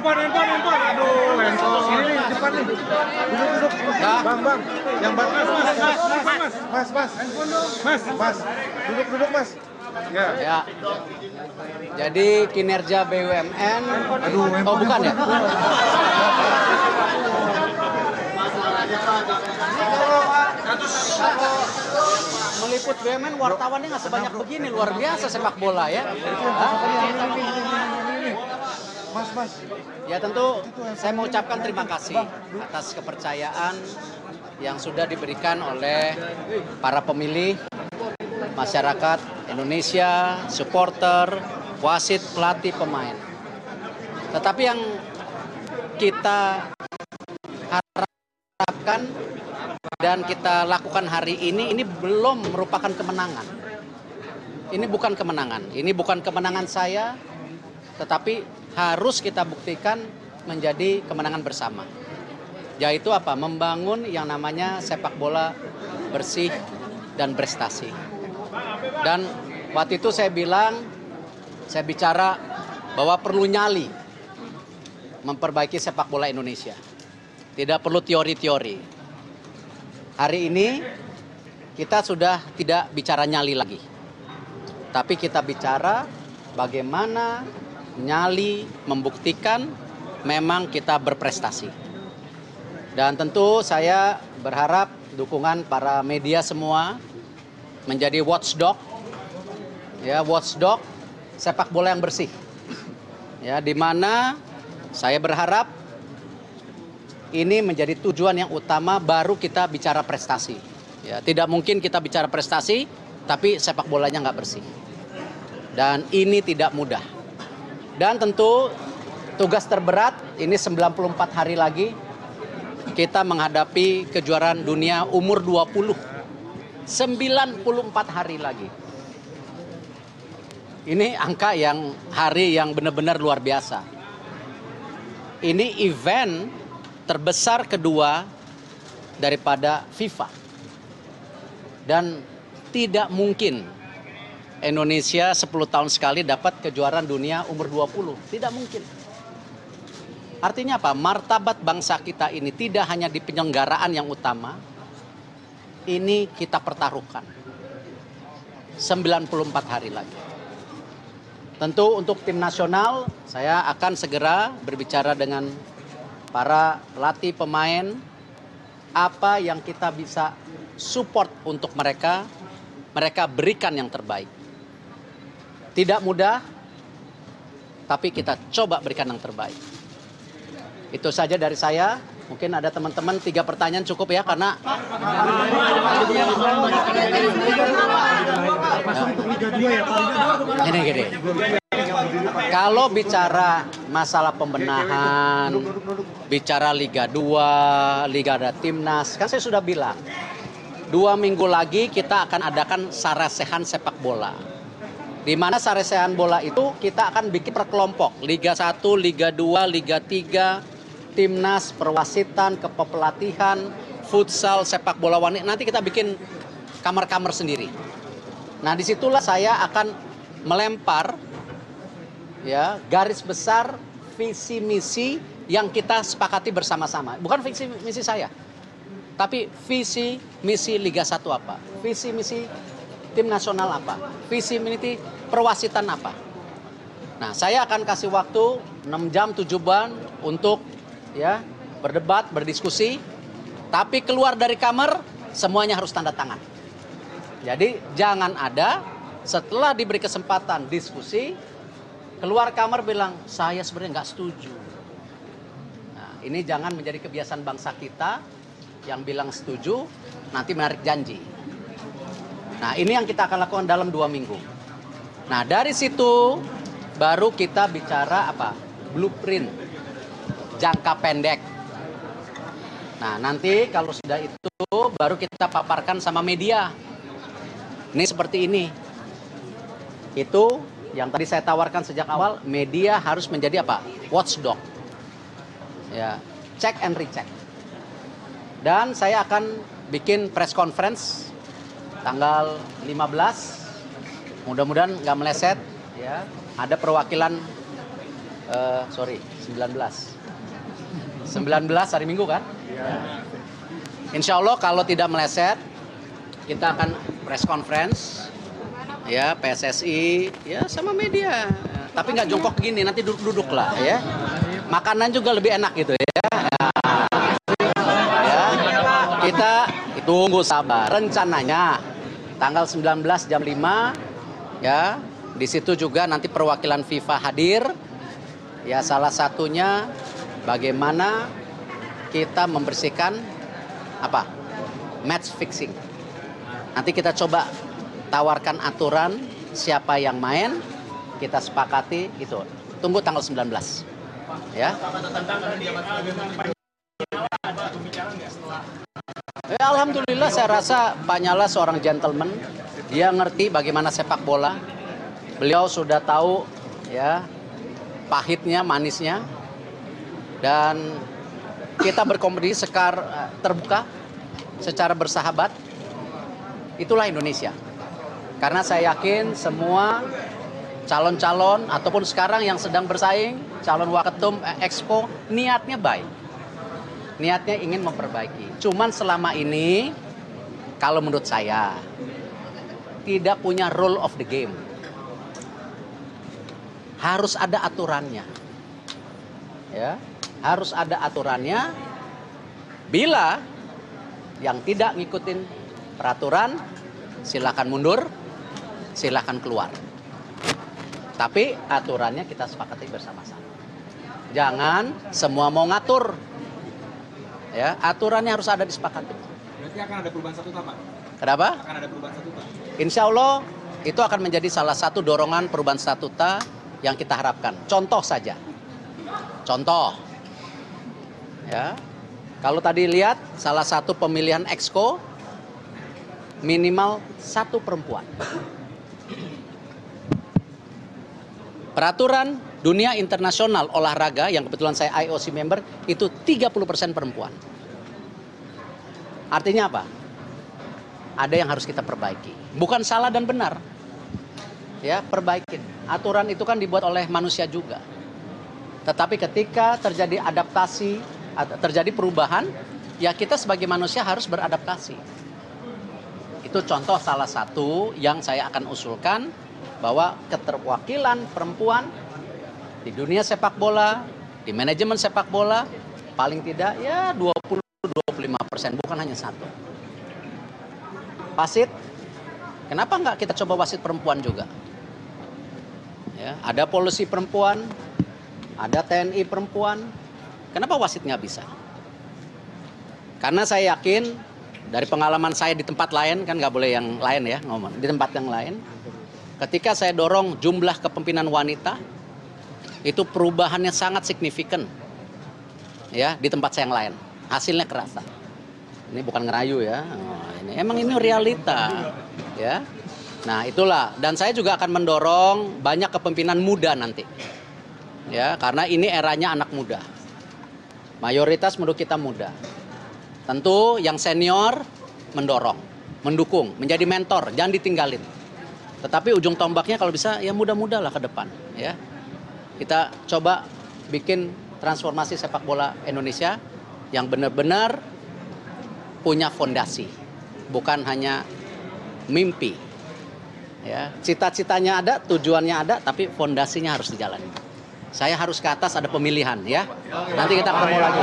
handphone, handphone, handphone. Aduh, handphone. Ini nih, depan nih. Duduk, duduk. Bang, bang. Yang bang, mas, mas, mas, mas, mas, mas. Mas, mas. Duduk, duduk, mas. Ya. Ya. Jadi kinerja BUMN Aduh, Oh, bukan ya? Meliput BUMN wartawannya nggak sebanyak begini, luar biasa sepak bola ya. Hah? Mas, mas. Ya tentu saya mau ucapkan terima kasih atas kepercayaan yang sudah diberikan oleh para pemilih, masyarakat Indonesia, supporter, wasit, pelatih, pemain. Tetapi yang kita harapkan dan kita lakukan hari ini ini belum merupakan kemenangan. Ini bukan kemenangan. Ini bukan kemenangan saya, tetapi harus kita buktikan menjadi kemenangan bersama. Yaitu apa? Membangun yang namanya sepak bola bersih dan prestasi. Dan waktu itu saya bilang, saya bicara bahwa perlu nyali memperbaiki sepak bola Indonesia. Tidak perlu teori-teori. Hari ini kita sudah tidak bicara nyali lagi. Tapi kita bicara bagaimana nyali membuktikan memang kita berprestasi. Dan tentu saya berharap dukungan para media semua menjadi watchdog ya watchdog sepak bola yang bersih. Ya, di mana saya berharap ini menjadi tujuan yang utama baru kita bicara prestasi. Ya, tidak mungkin kita bicara prestasi tapi sepak bolanya nggak bersih. Dan ini tidak mudah. Dan tentu tugas terberat ini 94 hari lagi kita menghadapi kejuaraan dunia umur 20. 94 hari lagi. Ini angka yang hari yang benar-benar luar biasa. Ini event terbesar kedua daripada FIFA. Dan tidak mungkin Indonesia 10 tahun sekali dapat kejuaraan dunia umur 20. Tidak mungkin. Artinya apa? Martabat bangsa kita ini tidak hanya di penyelenggaraan yang utama, ini kita pertaruhkan. 94 hari lagi. Tentu untuk tim nasional, saya akan segera berbicara dengan para pelatih pemain, apa yang kita bisa support untuk mereka, mereka berikan yang terbaik. Tidak mudah, tapi kita coba berikan yang terbaik. Itu saja dari saya. Mungkin ada teman-teman tiga pertanyaan cukup ya karena ini gini. Kalau bicara masalah pembenahan, bicara Liga 2, Liga ada Timnas, kan saya sudah bilang, dua minggu lagi kita akan adakan sarasehan sepak bola. Di mana sarasehan bola itu kita akan bikin per kelompok, Liga 1, Liga 2, Liga 3, Timnas, perwasitan, kepelatihan, futsal, sepak bola wanita. Nanti kita bikin kamar-kamar sendiri. Nah, di situlah saya akan melempar ya garis besar visi misi yang kita sepakati bersama-sama. Bukan visi misi saya, tapi visi misi Liga 1 apa, visi misi tim nasional apa, visi misi perwasitan apa. Nah, saya akan kasih waktu 6 jam 7 bulan untuk ya berdebat, berdiskusi, tapi keluar dari kamar semuanya harus tanda tangan. Jadi jangan ada setelah diberi kesempatan diskusi keluar kamar bilang saya sebenarnya nggak setuju. Nah, ini jangan menjadi kebiasaan bangsa kita yang bilang setuju nanti menarik janji. Nah ini yang kita akan lakukan dalam dua minggu. Nah dari situ baru kita bicara apa blueprint jangka pendek. Nah nanti kalau sudah itu baru kita paparkan sama media. Ini seperti ini. Itu yang tadi saya tawarkan sejak awal, media harus menjadi apa? Watchdog. Ya, check and recheck. Dan saya akan bikin press conference tanggal 15. Mudah-mudahan nggak meleset. Ya, ada perwakilan Eh, sorry, 19. 19 hari Minggu kan? Insya Allah kalau tidak meleset, kita akan press conference, ya PSSI, ya sama media. Tapi nggak jongkok gini, nanti duduk-duduk lah ya. Makanan juga lebih enak gitu ya. ya. Kita tunggu sabar. Rencananya tanggal 19 jam 5 ya. Di situ juga nanti perwakilan FIFA hadir. Ya salah satunya bagaimana kita membersihkan apa? Match fixing. Nanti kita coba tawarkan aturan siapa yang main, kita sepakati itu. Tunggu tanggal 19. Ya. Ya, Alhamdulillah saya rasa Pak Nyala seorang gentleman. Dia ngerti bagaimana sepak bola. Beliau sudah tahu ya pahitnya, manisnya. Dan kita berkompetisi sekar eh, terbuka secara bersahabat. Itulah Indonesia. Karena saya yakin semua calon-calon ataupun sekarang yang sedang bersaing, calon waketum eh, Expo niatnya baik. Niatnya ingin memperbaiki. Cuman selama ini kalau menurut saya tidak punya rule of the game. Harus ada aturannya. Ya, harus ada aturannya. Bila yang tidak ngikutin peraturan silakan mundur, silakan keluar. Tapi aturannya kita sepakati bersama-sama. Jangan semua mau ngatur. Ya, aturannya harus ada disepakati. Berarti akan ada perubahan statuta, Pak? Kenapa? Akan ada perubahan statuta. Insya Allah itu akan menjadi salah satu dorongan perubahan statuta yang kita harapkan. Contoh saja. Contoh. Ya. Kalau tadi lihat salah satu pemilihan exco minimal satu perempuan. Peraturan dunia internasional olahraga yang kebetulan saya IOC member itu 30% perempuan. Artinya apa? Ada yang harus kita perbaiki. Bukan salah dan benar. Ya, perbaikin. Aturan itu kan dibuat oleh manusia juga. Tetapi ketika terjadi adaptasi, terjadi perubahan, ya kita sebagai manusia harus beradaptasi. Itu contoh salah satu yang saya akan usulkan bahwa keterwakilan perempuan di dunia sepak bola, di manajemen sepak bola paling tidak ya 20 25 persen, bukan hanya satu. Wasit, kenapa nggak kita coba wasit perempuan juga? Ya, ada polisi perempuan, ada TNI perempuan, kenapa wasit nggak bisa? Karena saya yakin dari pengalaman saya di tempat lain kan nggak boleh yang lain ya ngomong di tempat yang lain. Ketika saya dorong jumlah kepemimpinan wanita itu perubahannya sangat signifikan ya di tempat saya yang lain hasilnya kerasa. Ini bukan ngerayu ya. Oh, ini emang ini realita, ya. Nah itulah dan saya juga akan mendorong banyak kepemimpinan muda nanti, ya karena ini eranya anak muda. Mayoritas menurut kita muda. Tentu yang senior mendorong, mendukung, menjadi mentor, jangan ditinggalin. Tetapi ujung tombaknya kalau bisa ya muda-muda lah ke depan, ya. Kita coba bikin transformasi sepak bola Indonesia yang benar-benar punya fondasi, bukan hanya mimpi. Ya, cita-citanya ada, tujuannya ada, tapi fondasinya harus dijalani. Saya harus ke atas ada pemilihan ya. Nanti kita ketemu lagi.